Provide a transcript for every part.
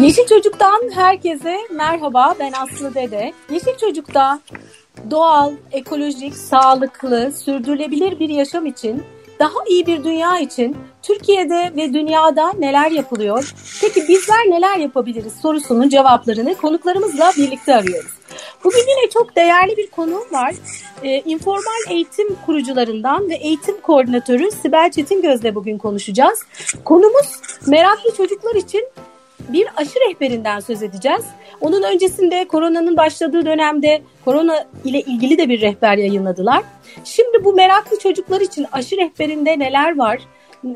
Yeşil Çocuk'tan herkese merhaba. Ben Aslı Dede. Yeşil Çocuk'ta doğal, ekolojik, sağlıklı, sürdürülebilir bir yaşam için, daha iyi bir dünya için Türkiye'de ve dünyada neler yapılıyor? Peki bizler neler yapabiliriz sorusunun cevaplarını konuklarımızla birlikte arıyoruz. Bugün yine çok değerli bir konu var. Ee, informal eğitim kurucularından ve eğitim koordinatörü Sibel Çetingöz'le bugün konuşacağız. Konumuz meraklı çocuklar için bir aşı rehberinden söz edeceğiz. Onun öncesinde koronanın başladığı dönemde korona ile ilgili de bir rehber yayınladılar. Şimdi bu meraklı çocuklar için aşı rehberinde neler var?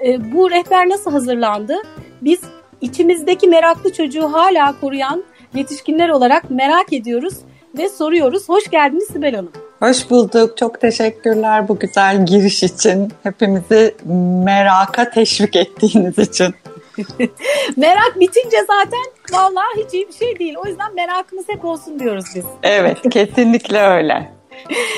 E, bu rehber nasıl hazırlandı? Biz içimizdeki meraklı çocuğu hala koruyan yetişkinler olarak merak ediyoruz ve soruyoruz. Hoş geldiniz Sibel Hanım. Hoş bulduk. Çok teşekkürler bu güzel giriş için. Hepimizi meraka teşvik ettiğiniz için. Merak bitince zaten vallahi hiç iyi bir şey değil. O yüzden merakımız hep olsun diyoruz biz. Evet kesinlikle öyle.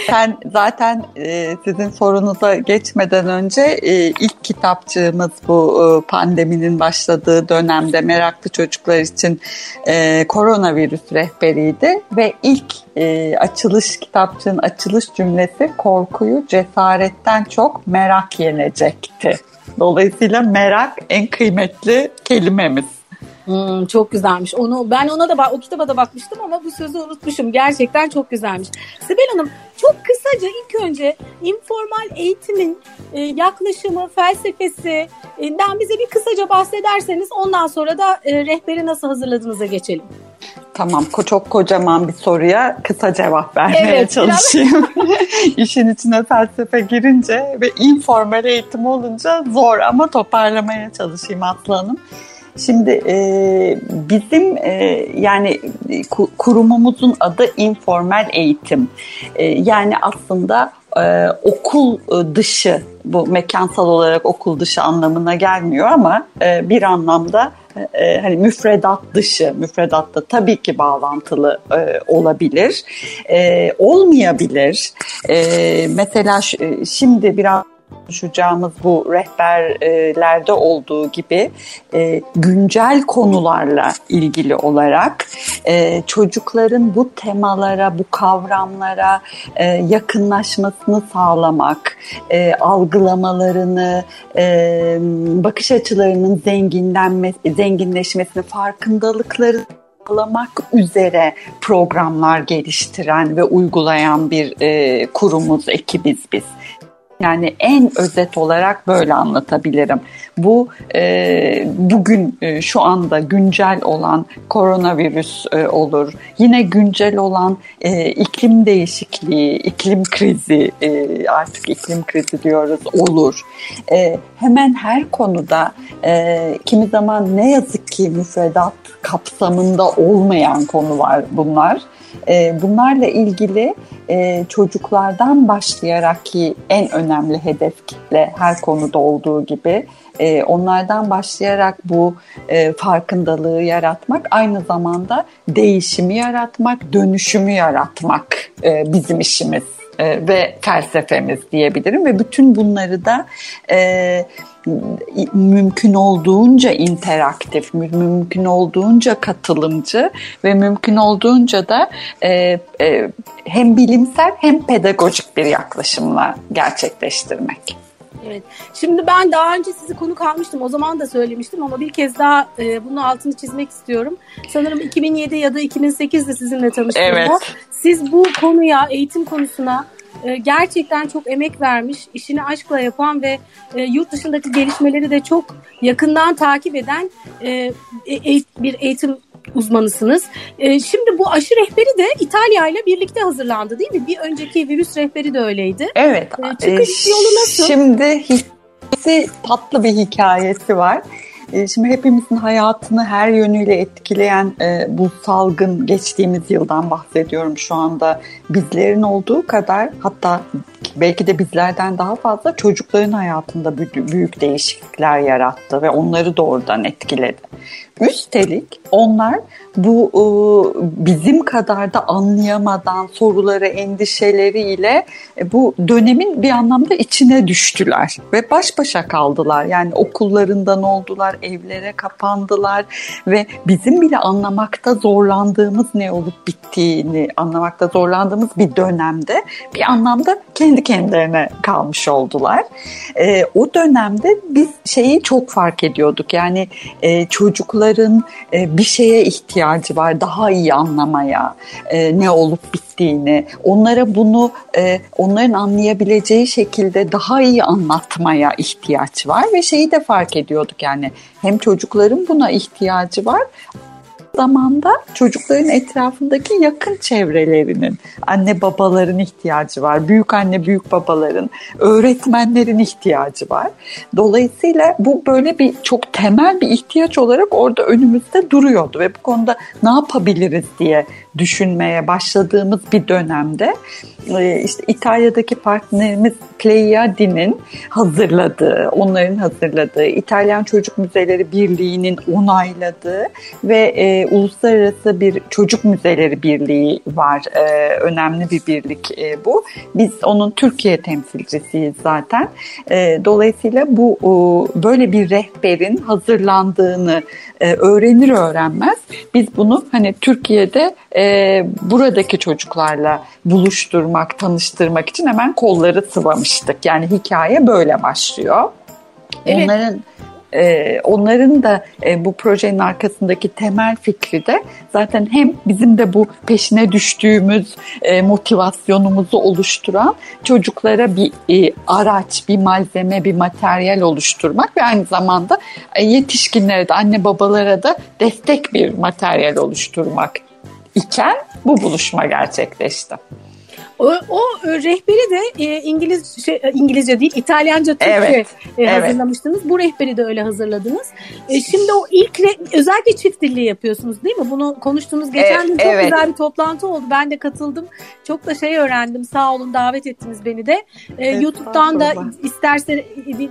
Sen zaten e, sizin sorunuza geçmeden önce e, ilk kitapçığımız bu e, pandeminin başladığı dönemde meraklı çocuklar için e, koronavirüs rehberiydi ve ilk e, açılış kitapçığın açılış cümlesi korkuyu cesaretten çok merak yenecekti. Dolayısıyla merak en kıymetli kelimemiz. Hmm, çok güzelmiş. Onu ben ona da o kitaba da bakmıştım ama bu sözü unutmuşum. Gerçekten çok güzelmiş. Sibel Hanım çok kısaca ilk önce informal eğitimin e, yaklaşımı, felsefesinden bize bir kısaca bahsederseniz ondan sonra da e, rehberi nasıl hazırladığınıza geçelim. Tamam, çok kocaman bir soruya kısa cevap vermeye evet, çalışayım. İşin içine felsefe girince ve informal eğitim olunca zor ama toparlamaya çalışayım Aslı Hanım. Şimdi e, bizim e, yani kurumumuzun adı informal eğitim. E, yani aslında e, okul dışı bu mekansal olarak okul dışı anlamına gelmiyor ama e, bir anlamda e, hani müfredat dışı, müfredatta tabii ki bağlantılı e, olabilir, e, olmayabilir. E, mesela şimdi biraz konuşacağımız bu rehberlerde olduğu gibi e, güncel konularla ilgili olarak e, çocukların bu temalara, bu kavramlara e, yakınlaşmasını sağlamak, e, algılamalarını, bakış açılarının zenginleşmesini, farkındalıkları sağlamak üzere programlar geliştiren ve uygulayan bir kurumuz, ekibiz biz. Yani en özet olarak böyle anlatabilirim. Bu e, bugün e, şu anda güncel olan koronavirüs e, olur. Yine güncel olan e, iklim değişikliği, iklim krizi e, artık iklim krizi diyoruz olur. E, hemen her konuda e, kimi zaman ne yazık ki müfredat kapsamında olmayan konu var bunlar. E, bunlarla ilgili e, çocuklardan başlayarak ki en önemli hedef kitle her konuda olduğu gibi e, onlardan başlayarak bu e, farkındalığı yaratmak aynı zamanda değişimi yaratmak, dönüşümü yaratmak bizim işimiz ve felsefemiz diyebilirim. Ve bütün bunları da mümkün olduğunca interaktif, mümkün olduğunca katılımcı ve mümkün olduğunca da e, e, hem bilimsel hem pedagojik bir yaklaşımla gerçekleştirmek. Evet. Şimdi ben daha önce sizi konu kalmıştım. O zaman da söylemiştim ama bir kez daha e, bunun altını çizmek istiyorum. Sanırım 2007 ya da 2008'de sizinle tanıştığımda evet. siz bu konuya, eğitim konusuna e, gerçekten çok emek vermiş, işini aşkla yapan ve e, yurt dışındaki gelişmeleri de çok yakından takip eden e, e, bir eğitim uzmanısınız. E, şimdi bu aşı rehberi de İtalya ile birlikte hazırlandı değil mi? Bir önceki virüs rehberi de öyleydi. Evet. E, çıkış e, yolu nasıl? Şimdi hikayesi tatlı bir hikayesi var. E, şimdi hepimizin hayatını her yönüyle etkileyen e, bu salgın geçtiğimiz yıldan bahsediyorum şu anda. Bizlerin olduğu kadar hatta belki de bizlerden daha fazla çocukların hayatında büyük değişiklikler yarattı ve onları doğrudan etkiledi. Üstelik onlar bu e, bizim kadar da anlayamadan soruları, endişeleriyle e, bu dönemin bir anlamda içine düştüler ve baş başa kaldılar. Yani okullarından oldular, evlere kapandılar ve bizim bile anlamakta zorlandığımız ne olup bittiğini anlamakta zorlandığımız bir dönemde bir anlamda kendi kendilerine kalmış oldular. E, o dönemde biz şeyi çok fark ediyorduk. Yani çocukların bir şeye ihtiyacı var daha iyi anlamaya e, ne olup bittiğini onlara bunu e, onların anlayabileceği şekilde daha iyi anlatmaya ihtiyaç var ve şeyi de fark ediyorduk yani hem çocukların buna ihtiyacı var zamanda çocukların etrafındaki yakın çevrelerinin, anne babaların ihtiyacı var, büyük anne büyük babaların, öğretmenlerin ihtiyacı var. Dolayısıyla bu böyle bir çok temel bir ihtiyaç olarak orada önümüzde duruyordu ve bu konuda ne yapabiliriz diye düşünmeye başladığımız bir dönemde e, işte İtalya'daki partnerimiz Pleiadi'nin hazırladığı, onların hazırladığı, İtalyan Çocuk Müzeleri Birliği'nin onayladığı ve e, uluslararası bir çocuk müzeleri birliği var. E, önemli bir birlik e, bu. Biz onun Türkiye temsilcisiyiz zaten. E, dolayısıyla bu e, böyle bir rehberin hazırlandığını e, öğrenir öğrenmez biz bunu hani Türkiye'de e, buradaki çocuklarla buluşturmak, tanıştırmak için hemen kolları sıvamıştık. Yani hikaye böyle başlıyor. Evet. Onların e, onların da e, bu projenin arkasındaki temel fikri de zaten hem bizim de bu peşine düştüğümüz e, motivasyonumuzu oluşturan çocuklara bir e, araç, bir malzeme, bir materyal oluşturmak ve aynı zamanda e, yetişkinlere de anne babalara da destek bir materyal oluşturmak iken bu buluşma gerçekleşti. O, o rehberi de e, İngiliz şey, e, İngilizce değil İtalyanca Türkçe evet, e, hazırlamıştınız. Evet. Bu rehberi de öyle hazırladınız. E, şimdi o ilk re, özellikle çift dilli yapıyorsunuz değil mi? Bunu konuştuğunuz geçen gün çok evet. güzel bir toplantı oldu. Ben de katıldım. Çok da şey öğrendim. Sağ olun davet ettiniz beni de. E, evet, YouTube'dan da isterse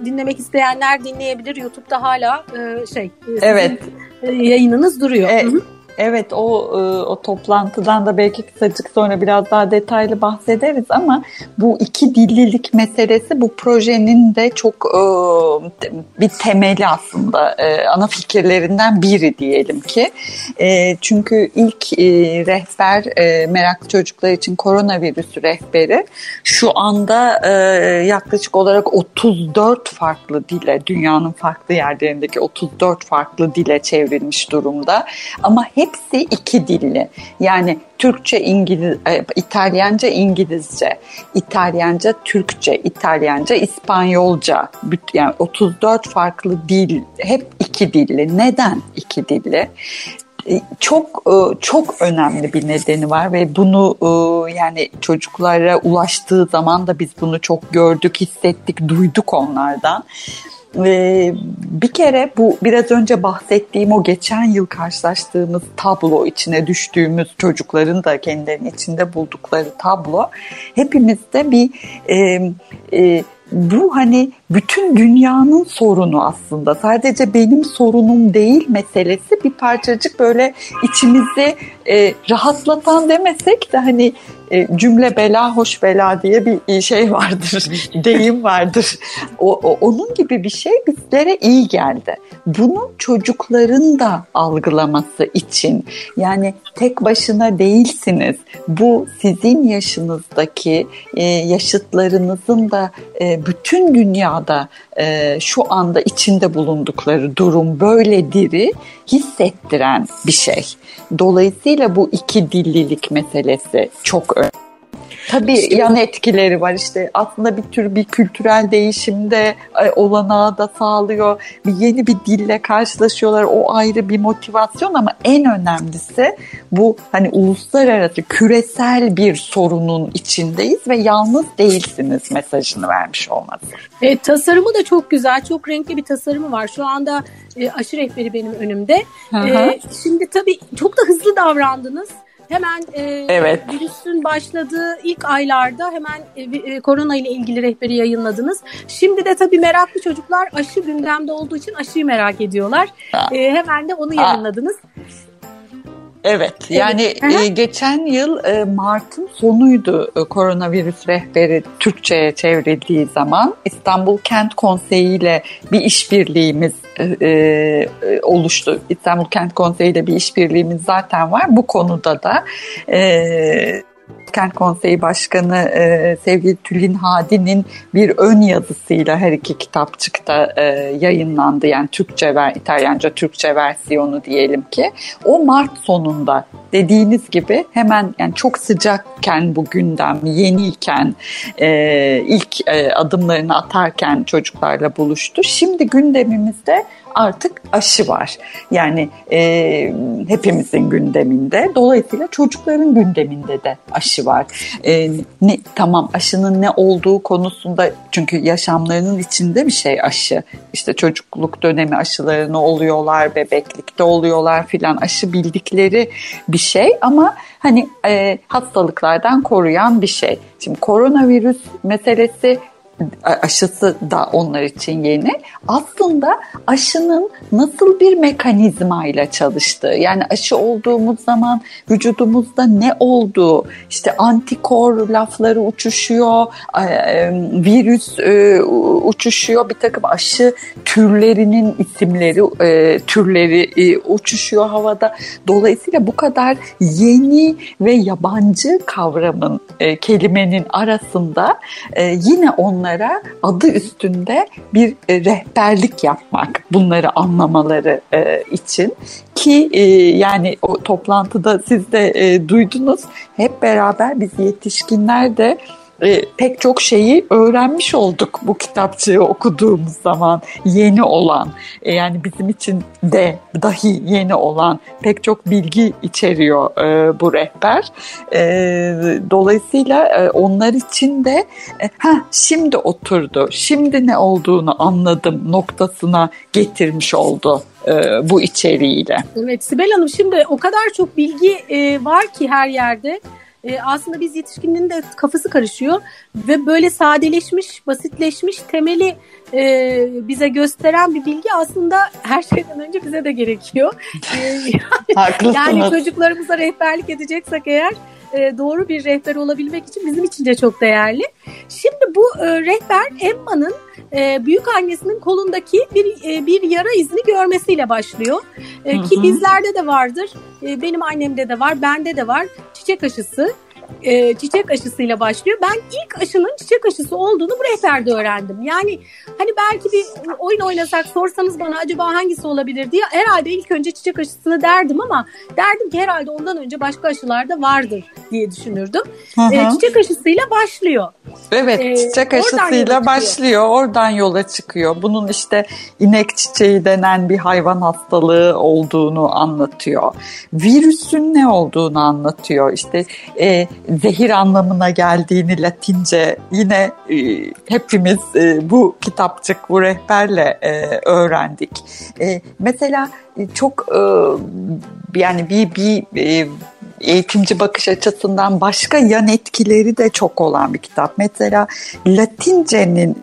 dinlemek isteyenler dinleyebilir. YouTube'da hala e, şey e, evet. yayınınız duruyor. E, Evet o e, o toplantıdan da belki kısacık sonra biraz daha detaylı bahsederiz ama bu iki dillilik meselesi bu projenin de çok e, bir temeli aslında e, ana fikirlerinden biri diyelim ki. Çünkü ilk rehber meraklı çocuklar için koronavirüs rehberi şu anda yaklaşık olarak 34 farklı dile dünyanın farklı yerlerindeki 34 farklı dile çevrilmiş durumda ama hep hepsi iki dilli. Yani Türkçe, İngiliz, e, İtalyanca, İngilizce, İtalyanca, Türkçe, İtalyanca, İspanyolca. Yani 34 farklı dil, hep iki dilli. Neden iki dilli? E, çok e, çok önemli bir nedeni var ve bunu yani çocuklara ulaştığı zaman da biz bunu çok gördük, hissettik, duyduk onlardan. Ee, bir kere bu biraz önce bahsettiğim o geçen yıl karşılaştığımız tablo içine düştüğümüz çocukların da kendilerinin içinde buldukları tablo hepimizde bir e, e, bu hani bütün dünyanın sorunu aslında. Sadece benim sorunum değil meselesi bir parçacık böyle içimizi e, rahatlatan demesek de hani e, cümle bela hoş bela diye bir şey vardır, deyim vardır. O, o, onun gibi bir şey bizlere iyi geldi. Bunu çocukların da algılaması için yani tek başına değilsiniz. Bu sizin yaşınızdaki e, yaşıtlarınızın da e, bütün dünyada e, şu anda içinde bulundukları durum böyle diri hissettiren bir şey. Dolayısıyla bu iki dillilik meselesi çok önemli. Tabii işte, yan etkileri var işte aslında bir tür bir kültürel değişimde e, olanağı da sağlıyor. Bir yeni bir dille karşılaşıyorlar o ayrı bir motivasyon ama en önemlisi bu hani uluslararası küresel bir sorunun içindeyiz ve yalnız değilsiniz mesajını vermiş olması. E, tasarımı da çok güzel çok renkli bir tasarımı var. Şu anda e, aşı rehberi benim önümde. E, şimdi tabii çok da hızlı davrandınız Hemen e, evet. virüsün başladığı ilk aylarda hemen e, e, korona ile ilgili rehberi yayınladınız. Şimdi de tabii meraklı çocuklar aşı gündemde olduğu için aşıyı merak ediyorlar. E, hemen de onu yayınladınız. Evet yani e, geçen yıl e, Mart'ın sonuydu e, koronavirüs rehberi Türkçe'ye çevrildiği zaman İstanbul Kent Konseyi ile bir işbirliğimiz e, e, oluştu. İstanbul Kent Konseyi ile bir işbirliğimiz zaten var. Bu konuda da e, Kent Konseyi Başkanı e, sevgili Tülin Hadi'nin bir ön yazısıyla her iki kitapçıkta e, yayınlandı. Yani Türkçe ve İtalyanca Türkçe versiyonu diyelim ki. O Mart sonunda dediğiniz gibi hemen yani çok sıcakken bu gündem, yeniyken e, ilk e, adımlarını atarken çocuklarla buluştu. Şimdi gündemimizde artık aşı var. Yani e, hepimizin gündeminde. Dolayısıyla çocukların gündeminde de aşı var. E, ne, tamam aşının ne olduğu konusunda çünkü yaşamlarının içinde bir şey aşı. İşte çocukluk dönemi aşılarını oluyorlar, bebeklikte oluyorlar filan aşı bildikleri bir şey ama hani e, hastalıklardan koruyan bir şey. Şimdi koronavirüs meselesi aşısı da onlar için yeni. Aslında aşının nasıl bir mekanizmayla çalıştığı, yani aşı olduğumuz zaman vücudumuzda ne olduğu, işte antikor lafları uçuşuyor, virüs e, uçuşuyor, bir takım aşı türlerinin isimleri, e, türleri e, uçuşuyor havada. Dolayısıyla bu kadar yeni ve yabancı kavramın, kelimenin arasında yine onlar onlara adı üstünde bir e, rehberlik yapmak bunları anlamaları e, için. Ki e, yani o toplantıda siz de duydunuz. Hep beraber biz yetişkinler de e, pek çok şeyi öğrenmiş olduk bu kitapçığı okuduğumuz zaman yeni olan e, yani bizim için de dahi yeni olan pek çok bilgi içeriyor e, bu rehber. Dolayısıyla onlar için de ha şimdi oturdu, şimdi ne olduğunu anladım noktasına getirmiş oldu bu içeriğiyle. Evet Sibel Hanım şimdi o kadar çok bilgi var ki her yerde e, aslında biz yetişkinin de kafası karışıyor ve böyle sadeleşmiş, basitleşmiş temeli e, bize gösteren bir bilgi aslında her şeyden önce bize de gerekiyor. E, yani çocuklarımıza rehberlik edeceksek eğer e, doğru bir rehber olabilmek için bizim için de çok değerli. Şimdi bu e, rehber Emma'nın e, büyük annesinin kolundaki bir e, bir yara izini görmesiyle başlıyor. E, ki bizlerde de vardır. E, benim annemde de var, bende de var. Çiçek aşısı e, çiçek aşısıyla başlıyor. Ben ilk aşının çiçek aşısı olduğunu bu rehberde öğrendim. Yani hani belki bir oyun oynasak sorsanız bana acaba hangisi olabilir diye herhalde ilk önce çiçek aşısını derdim ama derdim ki herhalde ondan önce başka aşılar da vardır diye düşünürdüm. E, çiçek aşısıyla başlıyor. Evet e, çiçek aşısıyla başlıyor. Oradan yola çıkıyor. Bunun işte inek çiçeği denen bir hayvan hastalığı olduğunu anlatıyor. Virüsün ne olduğunu anlatıyor. İşte e, zehir anlamına geldiğini Latince yine e, hepimiz e, bu kitapçık, bu rehberle e, öğrendik. E, mesela çok e, yani bir bir e, eğitimci bakış açısından başka yan etkileri de çok olan bir kitap. Mesela Latince'nin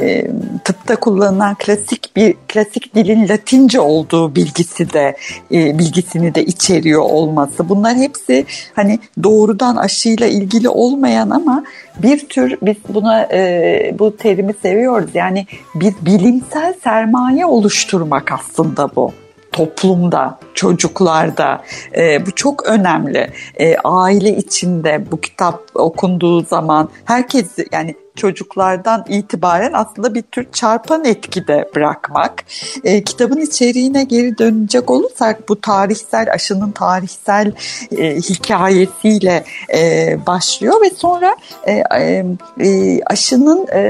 e, tıpta kullanılan klasik bir klasik dilin Latince olduğu bilgisi de e, bilgisini de içeriyor olması. Bunlar hepsi hani doğrudan aşıyla ilgili olmayan ama bir tür biz buna e, bu terimi seviyoruz. Yani bir bilimsel sermaye oluşturmak aslında bu toplumda, çocuklarda e, bu çok önemli. E, aile içinde bu kitap okunduğu zaman herkes yani çocuklardan itibaren aslında bir tür çarpan etkide bırakmak. E, kitabın içeriğine geri dönecek olursak bu tarihsel aşının tarihsel e, hikayesiyle e, başlıyor ve sonra e, e, e aşının e,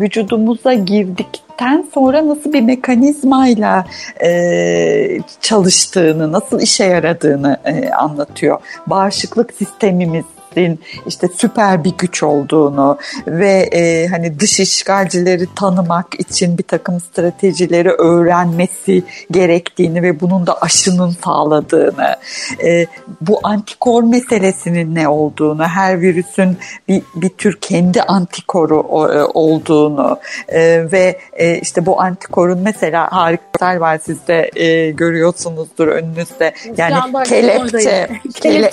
vücudumuza girdik ten sonra nasıl bir mekanizmayla e, çalıştığını, nasıl işe yaradığını e, anlatıyor. Bağışıklık sistemimiz Paris'in işte süper bir güç olduğunu ve e, hani dış işgalcileri tanımak için bir takım stratejileri öğrenmesi gerektiğini ve bunun da aşının sağladığını, e, bu antikor meselesinin ne olduğunu, her virüsün bir, bir tür kendi antikoru e, olduğunu e, ve e, işte bu antikorun mesela harika var sizde e, görüyorsunuzdur önünüzde. Yani kelepçe, kele,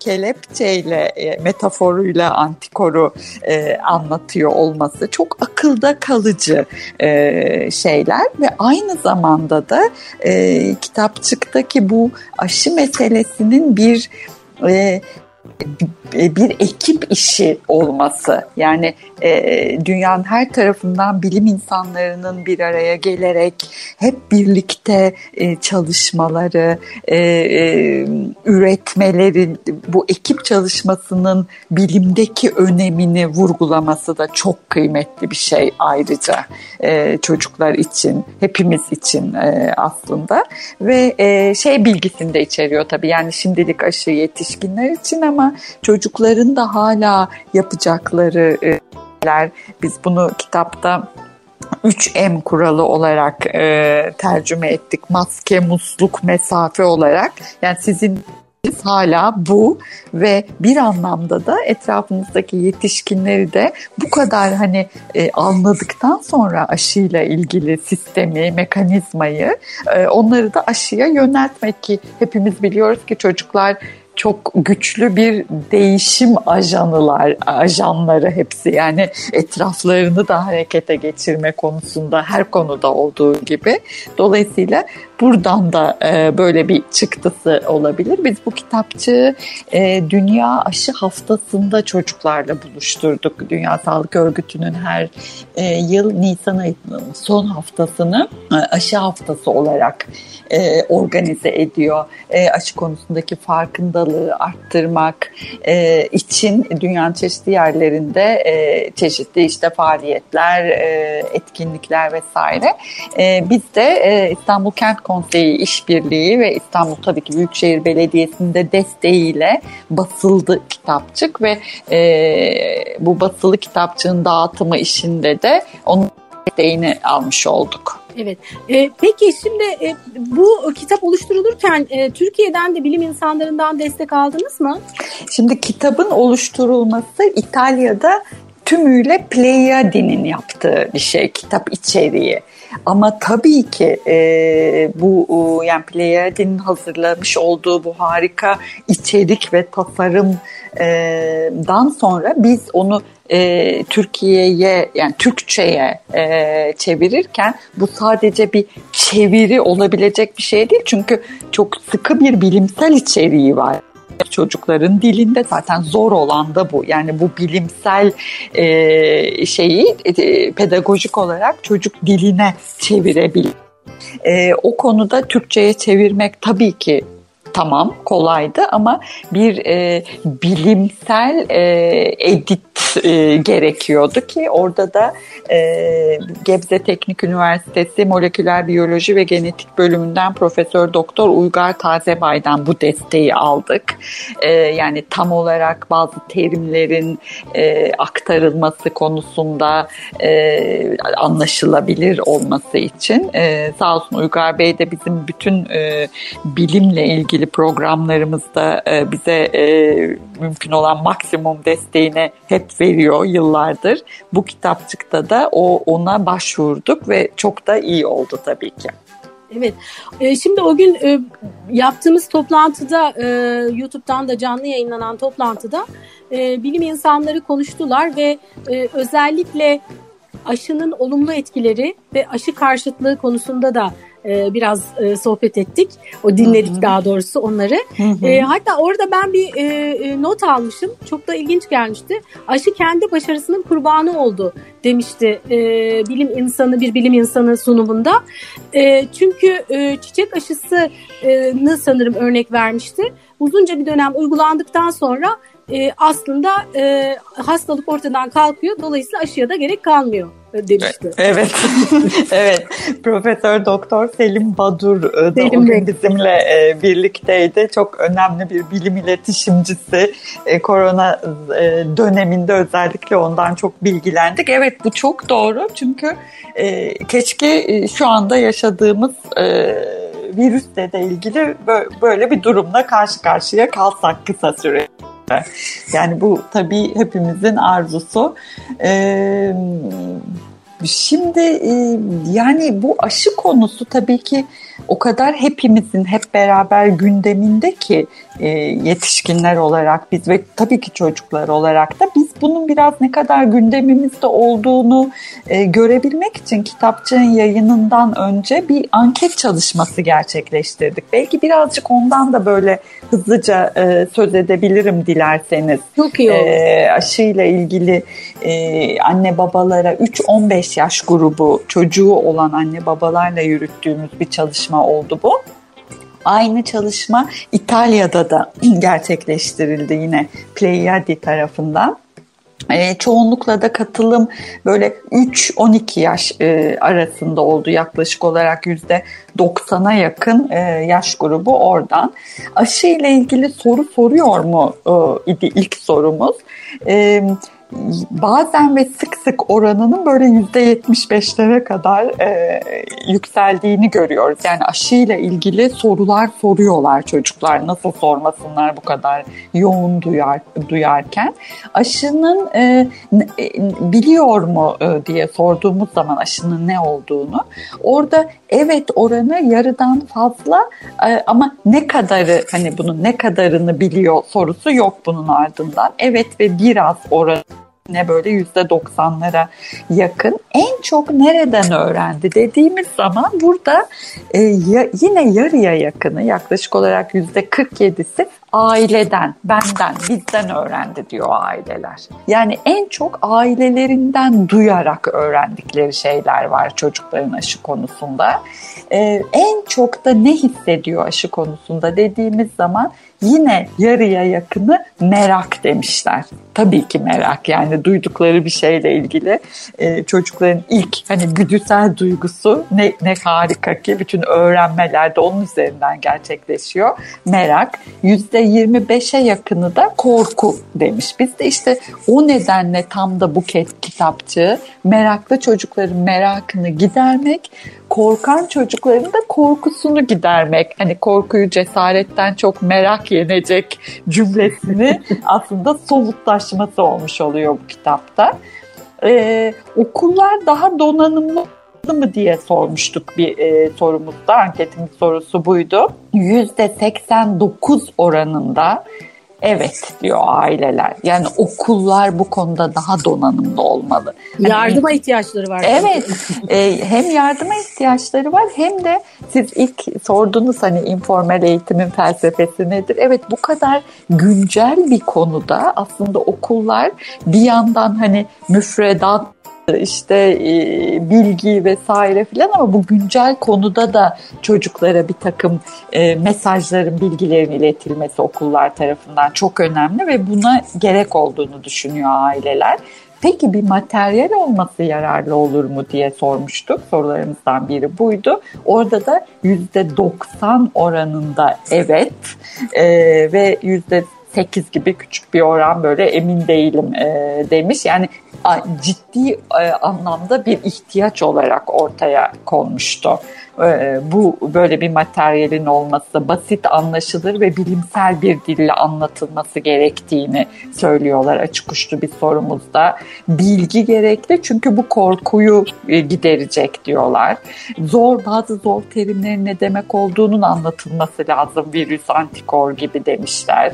kelepçe, kelepçeyle e, metaforuyla antikoru e, anlatıyor olması çok akılda kalıcı e, şeyler ve aynı zamanda da e, kitapçıktaki bu aşı meselesinin bir e, bir ekip işi olması. Yani e, dünyanın her tarafından bilim insanlarının bir araya gelerek hep birlikte e, çalışmaları, e, e, üretmeleri, bu ekip çalışmasının bilimdeki önemini vurgulaması da çok kıymetli bir şey ayrıca e, çocuklar için, hepimiz için e, aslında. Ve e, şey bilgisini de içeriyor tabii. Yani şimdilik aşı yetişkinler için ama çocukların da hala yapacakları e, şeyler. Biz bunu kitapta 3M kuralı olarak e, tercüme ettik. Maske, musluk, mesafe olarak. Yani sizin hala bu ve bir anlamda da etrafımızdaki yetişkinleri de bu kadar hani e, anladıktan sonra aşıyla ilgili sistemi, mekanizmayı e, onları da aşıya yöneltmek ki hepimiz biliyoruz ki çocuklar çok güçlü bir değişim ajanılar, ajanları hepsi. Yani etraflarını da harekete geçirme konusunda her konuda olduğu gibi. Dolayısıyla buradan da e, böyle bir çıktısı olabilir. Biz bu kitapçığı e, Dünya Aşı Haftası'nda çocuklarla buluşturduk. Dünya Sağlık Örgütü'nün her e, yıl Nisan ayının son haftasını e, aşı haftası olarak e, organize ediyor. E, aşı konusundaki farkındalığı arttırmak e, için dünyanın çeşitli yerlerinde e, çeşitli işte faaliyetler, e, etkinlikler vesaire. E, biz de e, İstanbul Kent Konseyi İşbirliği ve İstanbul tabii ki Büyükşehir Belediyesi'nin de desteğiyle basıldı kitapçık ve e, bu basılı kitapçığın dağıtımı işinde de onun desteğini almış olduk. Evet. E, peki şimdi e, bu kitap oluşturulurken e, Türkiye'den de bilim insanlarından destek aldınız mı? Şimdi kitabın oluşturulması İtalya'da tümüyle Pleiadi'nin yaptığı bir şey, kitap içeriği. Ama tabii ki e, bu yani Pleiadi'nin hazırlamış olduğu bu harika içerik ve tasarımdan sonra biz onu e, Türkiye'ye yani Türkçe'ye e, çevirirken bu sadece bir çeviri olabilecek bir şey değil. Çünkü çok sıkı bir bilimsel içeriği var çocukların dilinde zaten zor olan da bu. Yani bu bilimsel e, şeyi e, pedagojik olarak çocuk diline çevirebilir. E, o konuda Türkçe'ye çevirmek tabii ki tamam kolaydı ama bir e, bilimsel e, edit e, gerekiyordu ki orada da e, Gebze Teknik Üniversitesi Moleküler Biyoloji ve Genetik bölümünden Profesör Doktor Uygar Tazebay'dan bu desteği aldık. E, yani tam olarak bazı terimlerin e, aktarılması konusunda e, anlaşılabilir olması için e, sağ olsun Uygar Bey de bizim bütün e, bilimle ilgili programlarımızda e, bize e, mümkün olan maksimum desteğine hep veriyor yıllardır. Bu kitapçıkta da o ona başvurduk ve çok da iyi oldu tabii ki. Evet. E, şimdi o gün yaptığımız toplantıda YouTube'dan da canlı yayınlanan toplantıda bilim insanları konuştular ve özellikle aşının olumlu etkileri ve aşı karşıtlığı konusunda da e, biraz e, sohbet ettik. O dinledik Hı-hı. daha doğrusu onları. E, hatta orada ben bir e, not almışım. Çok da ilginç gelmişti. Aşı kendi başarısının kurbanı oldu demişti e, bilim insanı bir bilim insanı sunumunda. E, çünkü e, çiçek aşısını sanırım örnek vermişti. Uzunca bir dönem uygulandıktan sonra e, aslında e, hastalık ortadan kalkıyor. Dolayısıyla aşıya da gerek kalmıyor demişti. Evet. evet. Profesör Doktor Selim Badur e, da Selim o gün bizimle e, birlikteydi. Çok önemli bir bilim iletişimcisi. E, korona e, döneminde özellikle ondan çok bilgilendik. Evet bu çok doğru. Çünkü e, keşke e, şu anda yaşadığımız e, virüsle de ilgili böyle bir durumla karşı karşıya kalsak kısa süre. Yani bu tabii hepimizin arzusu. Ee, şimdi e, yani bu aşı konusu tabii ki o kadar hepimizin hep beraber gündeminde ki e, yetişkinler olarak biz ve tabii ki çocuklar olarak da biz bunun biraz ne kadar gündemimizde olduğunu e, görebilmek için kitapçığın yayınından önce bir anket çalışması gerçekleştirdik. Belki birazcık ondan da böyle hızlıca e, söz edebilirim dilerseniz. Çok iyi olur. E, aşıyla ilgili e, anne babalara 3-15 yaş grubu çocuğu olan anne babalarla yürüttüğümüz bir çalışma oldu bu. Aynı çalışma İtalya'da da gerçekleştirildi yine Pleiadi tarafından. E, çoğunlukla da katılım böyle 3-12 yaş e, arasında oldu yaklaşık olarak yüzde 90'a yakın e, yaş grubu oradan. Aşı ile ilgili soru soruyor mu e, idi ilk sorumuz. E, bazen ve sık sık oranının böyle yüzde yetmiş beşlere kadar e, yükseldiğini görüyoruz. Yani aşıyla ilgili sorular soruyorlar çocuklar. Nasıl sormasınlar bu kadar yoğun duyar duyarken. Aşının e, e, biliyor mu e, diye sorduğumuz zaman aşının ne olduğunu orada evet oranı yarıdan fazla e, ama ne kadarı hani bunun ne kadarını biliyor sorusu yok bunun ardından. Evet ve biraz oranı ne böyle yüzde doksanlara yakın. En çok nereden öğrendi dediğimiz zaman burada e, ya, yine yarıya yakını yaklaşık olarak yüzde 47'si aileden, benden, bizden öğrendi diyor aileler. Yani en çok ailelerinden duyarak öğrendikleri şeyler var çocukların aşı konusunda. Ee, en çok da ne hissediyor aşı konusunda dediğimiz zaman yine yarıya yakını merak demişler. Tabii ki merak yani duydukları bir şeyle ilgili e, çocukların ilk hani güdüsel duygusu ne, ne harika ki bütün öğrenmeler de onun üzerinden gerçekleşiyor. Merak %25'e yakını da korku demiş. Biz de işte o nedenle tam da bu kitapçı meraklı çocukların merakını gidermek korkan çocukların da korkusunu gidermek. Hani korkuyu cesaretten çok merak yenecek cümlesini aslında somutlaşması olmuş oluyor bu kitapta. Ee, okullar daha donanımlı mı diye sormuştuk bir e, sorumuzda. Anketimiz sorusu buydu. %89 oranında Evet diyor aileler. Yani okullar bu konuda daha donanımlı olmalı. Hani yardıma ihtiyaçları var. Evet. e, hem yardıma ihtiyaçları var hem de siz ilk sordunuz hani informal eğitimin felsefesi nedir? Evet bu kadar güncel bir konuda aslında okullar bir yandan hani müfredat işte e, bilgi vesaire filan ama bu güncel konuda da çocuklara bir takım e, mesajların, bilgilerin iletilmesi okullar tarafından çok önemli ve buna gerek olduğunu düşünüyor aileler. Peki bir materyal olması yararlı olur mu diye sormuştuk. Sorularımızdan biri buydu. Orada da %90 oranında evet e, ve yüzde 8 gibi küçük bir oran böyle emin değilim demiş. Yani ciddi e, anlamda bir ihtiyaç olarak ortaya konmuştu. E, bu böyle bir materyalin olması, basit anlaşılır ve bilimsel bir dille anlatılması gerektiğini söylüyorlar açık uçlu bir sorumuzda. Bilgi gerekli çünkü bu korkuyu e, giderecek diyorlar. Zor bazı zor terimlerin ne demek olduğunun anlatılması lazım virüs antikor gibi demişler.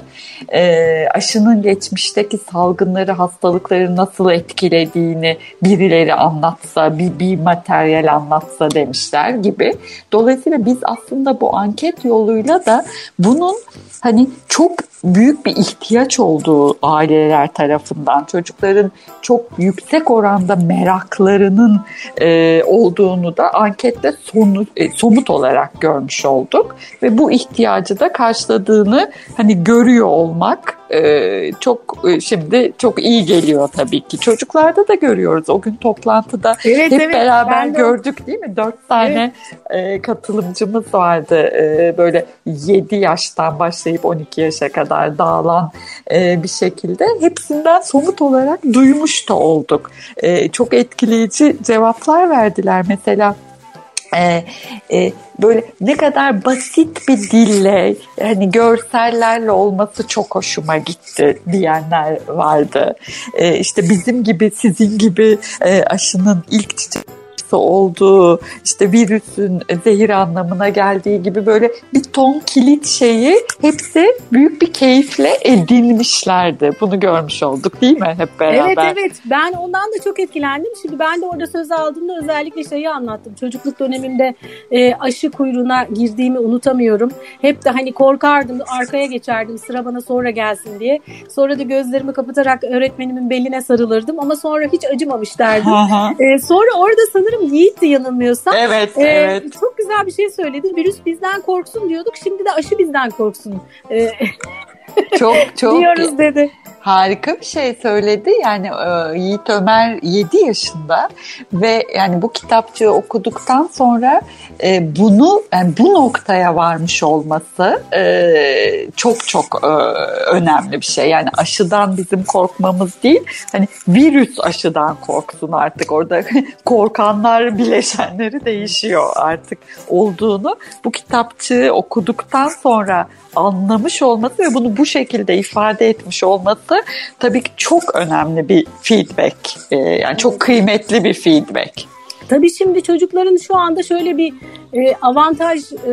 Aşının geçmişteki salgınları, hastalıkları nasıl etkilediğini birileri anlatsa, bir, bir materyal anlatsa demişler gibi. Dolayısıyla biz aslında bu anket yoluyla da bunun hani çok büyük bir ihtiyaç olduğu aileler tarafından çocukların çok yüksek oranda meraklarının e, olduğunu da ankette sonu, e, somut olarak görmüş olduk ve bu ihtiyacı da karşıladığını hani görüyor olmak e, çok e, şimdi çok iyi geliyor tabii ki. Çocuklarda da görüyoruz. O gün toplantıda evet, hep evet, beraber gördük değil mi? Dört tane evet. e, katılımcımız vardı. E, böyle 7 yaştan başlayıp 12 yaşa kadar dağılan e, bir şekilde hepsinden somut olarak duymuş da olduk. E, çok etkileyici cevaplar verdiler. Mesela e, e, böyle ne kadar basit bir dille hani görsellerle olması çok hoşuma gitti diyenler vardı. E, işte bizim gibi sizin gibi e, aşının ilk çiçek hastası olduğu, işte virüsün zehir anlamına geldiği gibi böyle bir ton kilit şeyi hepsi büyük bir keyifle edinmişlerdi. Bunu görmüş olduk değil mi hep beraber? Evet evet ben ondan da çok etkilendim. Şimdi ben de orada söz aldığımda özellikle şeyi anlattım. Çocukluk dönemimde e, aşı kuyruğuna girdiğimi unutamıyorum. Hep de hani korkardım arkaya geçerdim sıra bana sonra gelsin diye. Sonra da gözlerimi kapatarak öğretmenimin beline sarılırdım ama sonra hiç acımamış derdim. e, sonra orada sanırım Yiğit de yanılmıyorsam. Evet, e, evet. Çok güzel bir şey söyledi. Virüs bizden korksun diyorduk. Şimdi de aşı bizden korksun. E, çok çok diyoruz dedi harika bir şey söyledi. Yani e, Yiğit Ömer 7 yaşında ve yani bu kitapçığı okuduktan sonra e, bunu yani bu noktaya varmış olması e, çok çok e, önemli bir şey. Yani aşıdan bizim korkmamız değil. Hani virüs aşıdan korksun artık orada korkanlar bileşenleri değişiyor artık olduğunu bu kitapçığı okuduktan sonra anlamış olması ve bunu bu şekilde ifade etmiş olması tabii ki çok önemli bir feedback. Ee, yani çok kıymetli bir feedback. Tabii şimdi çocukların şu anda şöyle bir e, avantaj e,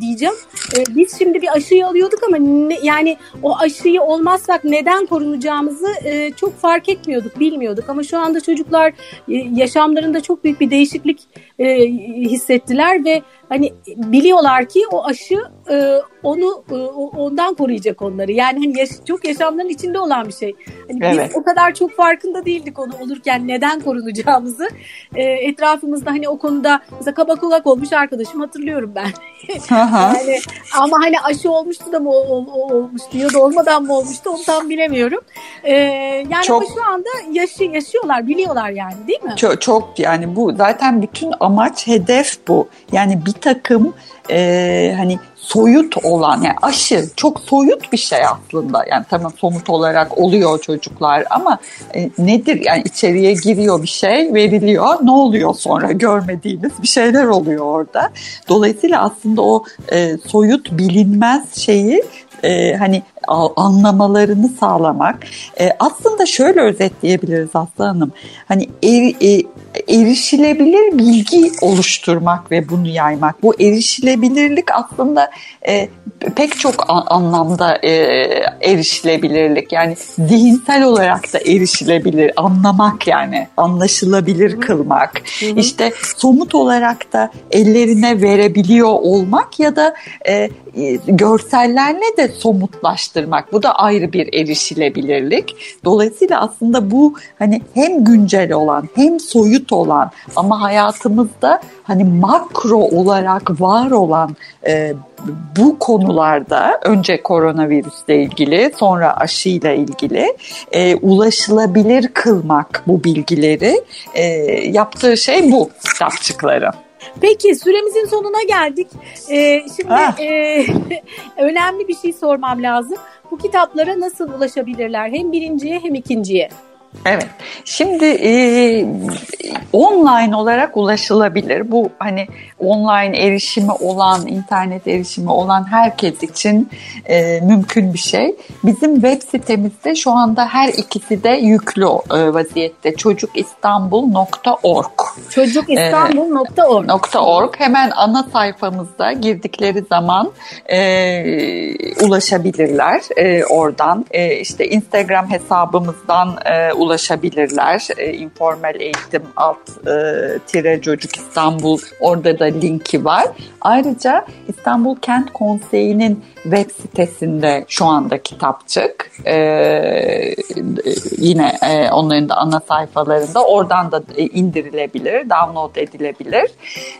diyeceğim. E, biz şimdi bir aşıyı alıyorduk ama ne, yani o aşıyı olmazsak neden korunacağımızı e, çok fark etmiyorduk, bilmiyorduk. Ama şu anda çocuklar e, yaşamlarında çok büyük bir değişiklik e, hissettiler ve hani biliyorlar ki o aşı e, onu e, ondan koruyacak onları. Yani hani yaş, çok yaşamların içinde olan bir şey. Hani evet. biz o kadar çok farkında değildik onu olurken neden korunacağımızı. E, etrafımızda hani o konuda mesela kaba kulak olmuş arkadaşım hatırlıyorum ben. yani ama hani aşı olmuştu da mı o, o, olmuştu ya da olmadan mı olmuştu onu tam bilemiyorum. E, yani çok, ama şu anda yaşı, yaşıyorlar, biliyorlar yani değil mi? Çok, çok yani bu zaten bütün amaç hedef bu. Yani bir takım e, hani soyut olan yani aşı çok soyut bir şey aslında. Yani tamam somut olarak oluyor çocuklar ama e, nedir yani içeriye giriyor bir şey veriliyor ne oluyor sonra görmediğimiz bir şeyler oluyor orada. Dolayısıyla aslında o e, soyut bilinmez şeyi e, hani anlamalarını sağlamak. E, aslında şöyle özetleyebiliriz Aslı Hanım. Hani er, e, erişilebilir bilgi oluşturmak ve bunu yaymak. Bu erişilebilirlik aslında e, pek çok anlamda e, erişilebilirlik. Yani zihinsel olarak da erişilebilir, anlamak yani anlaşılabilir kılmak. Hı hı. İşte somut olarak da ellerine verebiliyor olmak ya da e, e görsellerle de somutlaştırmak. Bu da ayrı bir erişilebilirlik. Dolayısıyla aslında bu hani hem güncel olan hem soyut olan ama hayatımızda hani makro olarak var olan e, bu konularda önce koronavirüsle ilgili sonra aşıyla ilgili e, ulaşılabilir kılmak bu bilgileri e, yaptığı şey bu kitapçıkları. Peki süremizin sonuna geldik. Ee, şimdi ah. e, önemli bir şey sormam lazım. Bu kitaplara nasıl ulaşabilirler? Hem birinciye hem ikinciye. Evet. Şimdi e, online olarak ulaşılabilir. Bu hani online erişimi olan, internet erişimi olan herkes için e, mümkün bir şey. Bizim web sitemizde şu anda her ikisi de yüklü e, vaziyette. çocukistanbul.org çocukistanbul.org .org. Hemen ana sayfamızda girdikleri zaman e, ulaşabilirler e, oradan. E, işte Instagram hesabımızdan e, ulaşabilirler. E, informal eğitim alt e, tire çocuk İstanbul orada da linki var. Ayrıca İstanbul Kent Konseyi'nin web sitesinde şu anda kitapçık. E, yine e, onların da ana sayfalarında oradan da indirilebilir, download edilebilir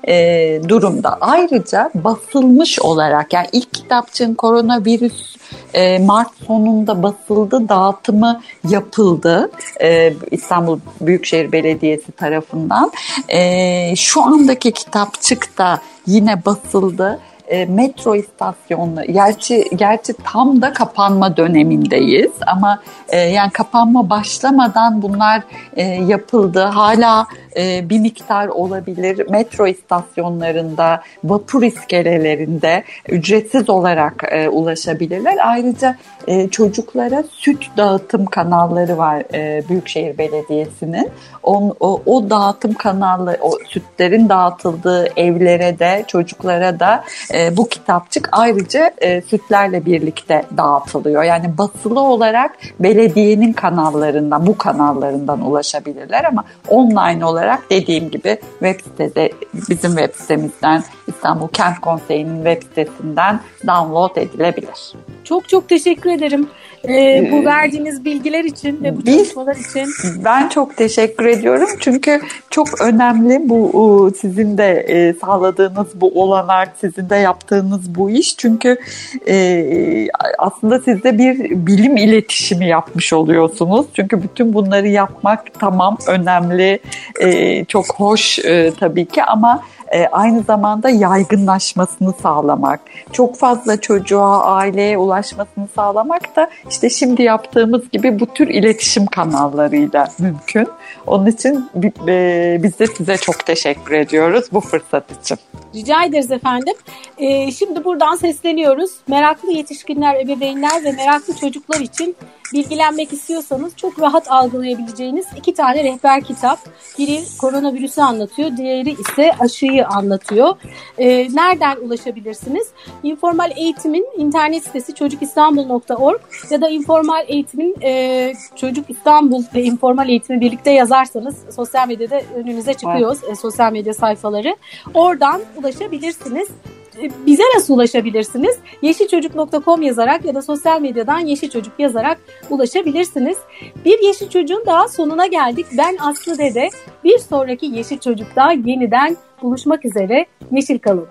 e, durumda. Ayrıca basılmış olarak yani ilk kitapçığın koronavirüs e, Mart sonunda basıldı, dağıtımı yapıldı e, İstanbul Büyükşehir Belediyesi tarafından. E, şu andaki kitapçık da yine basıldı e, metro istasyonları, gerçi, gerçi tam da kapanma dönemindeyiz ama e, yani kapanma başlamadan bunlar e, yapıldı. Hala e, bir miktar olabilir. Metro istasyonlarında, vapur iskelelerinde ücretsiz olarak e, ulaşabilirler. Ayrıca e, çocuklara süt dağıtım kanalları var e, Büyükşehir Belediyesi'nin. O, o, o dağıtım kanalı, o sütlerin dağıtıldığı evlere de çocuklara da e, bu kitapçık ayrıca e, sütlerle birlikte dağıtılıyor. Yani basılı olarak belediyenin kanallarından, bu kanallarından ulaşabilirler ama online olarak dediğim gibi web sitede bizim web sitemizden İstanbul Kent Konseyi'nin web sitesinden download edilebilir. Çok çok teşekkür ederim ee, bu verdiğiniz bilgiler için ve bu Biz, çalışmalar için. Ben çok teşekkür ediyorum çünkü çok önemli bu sizin de e, sağladığınız bu olanak, sizin de yaptığınız bu iş çünkü e, aslında siz de bir bilim iletişimi yapmış oluyorsunuz. Çünkü bütün bunları yapmak tamam önemli, e, çok hoş tabii ki ama e, aynı zamanda yaygınlaşmasını sağlamak, çok fazla çocuğa, aileye ulaşmasını sağlamak da işte şimdi yaptığımız gibi bu tür iletişim kanallarıyla mümkün. Onun için e, biz de size çok teşekkür ediyoruz bu fırsat için. Rica ederiz efendim. Ee, şimdi buradan sesleniyoruz. Meraklı yetişkinler, ebeveynler ve meraklı çocuklar için bilgilenmek istiyorsanız çok rahat algılayabileceğiniz iki tane rehber kitap. Biri koronavirüsü anlatıyor, diğeri ise aşıyı anlatıyor. Ee, nereden ulaşabilirsiniz? İnformal Eğitim'in internet sitesi çocukistanbul.org ya da informal eğitimin e, Çocuk İstanbul ve informal eğitimi birlikte yazarsanız sosyal medyada önünüze çıkıyor evet. e, sosyal medya sayfaları. Oradan ulaşabilirsiniz e, bize nasıl ulaşabilirsiniz? Yeşilçocuk.com yazarak ya da sosyal medyadan Yeşil Çocuk yazarak ulaşabilirsiniz. Bir Yeşil Çocuk'un daha sonuna geldik. Ben Aslı Dede. Bir sonraki Yeşil Çocuk'ta yeniden buluşmak üzere. Yeşil kalın.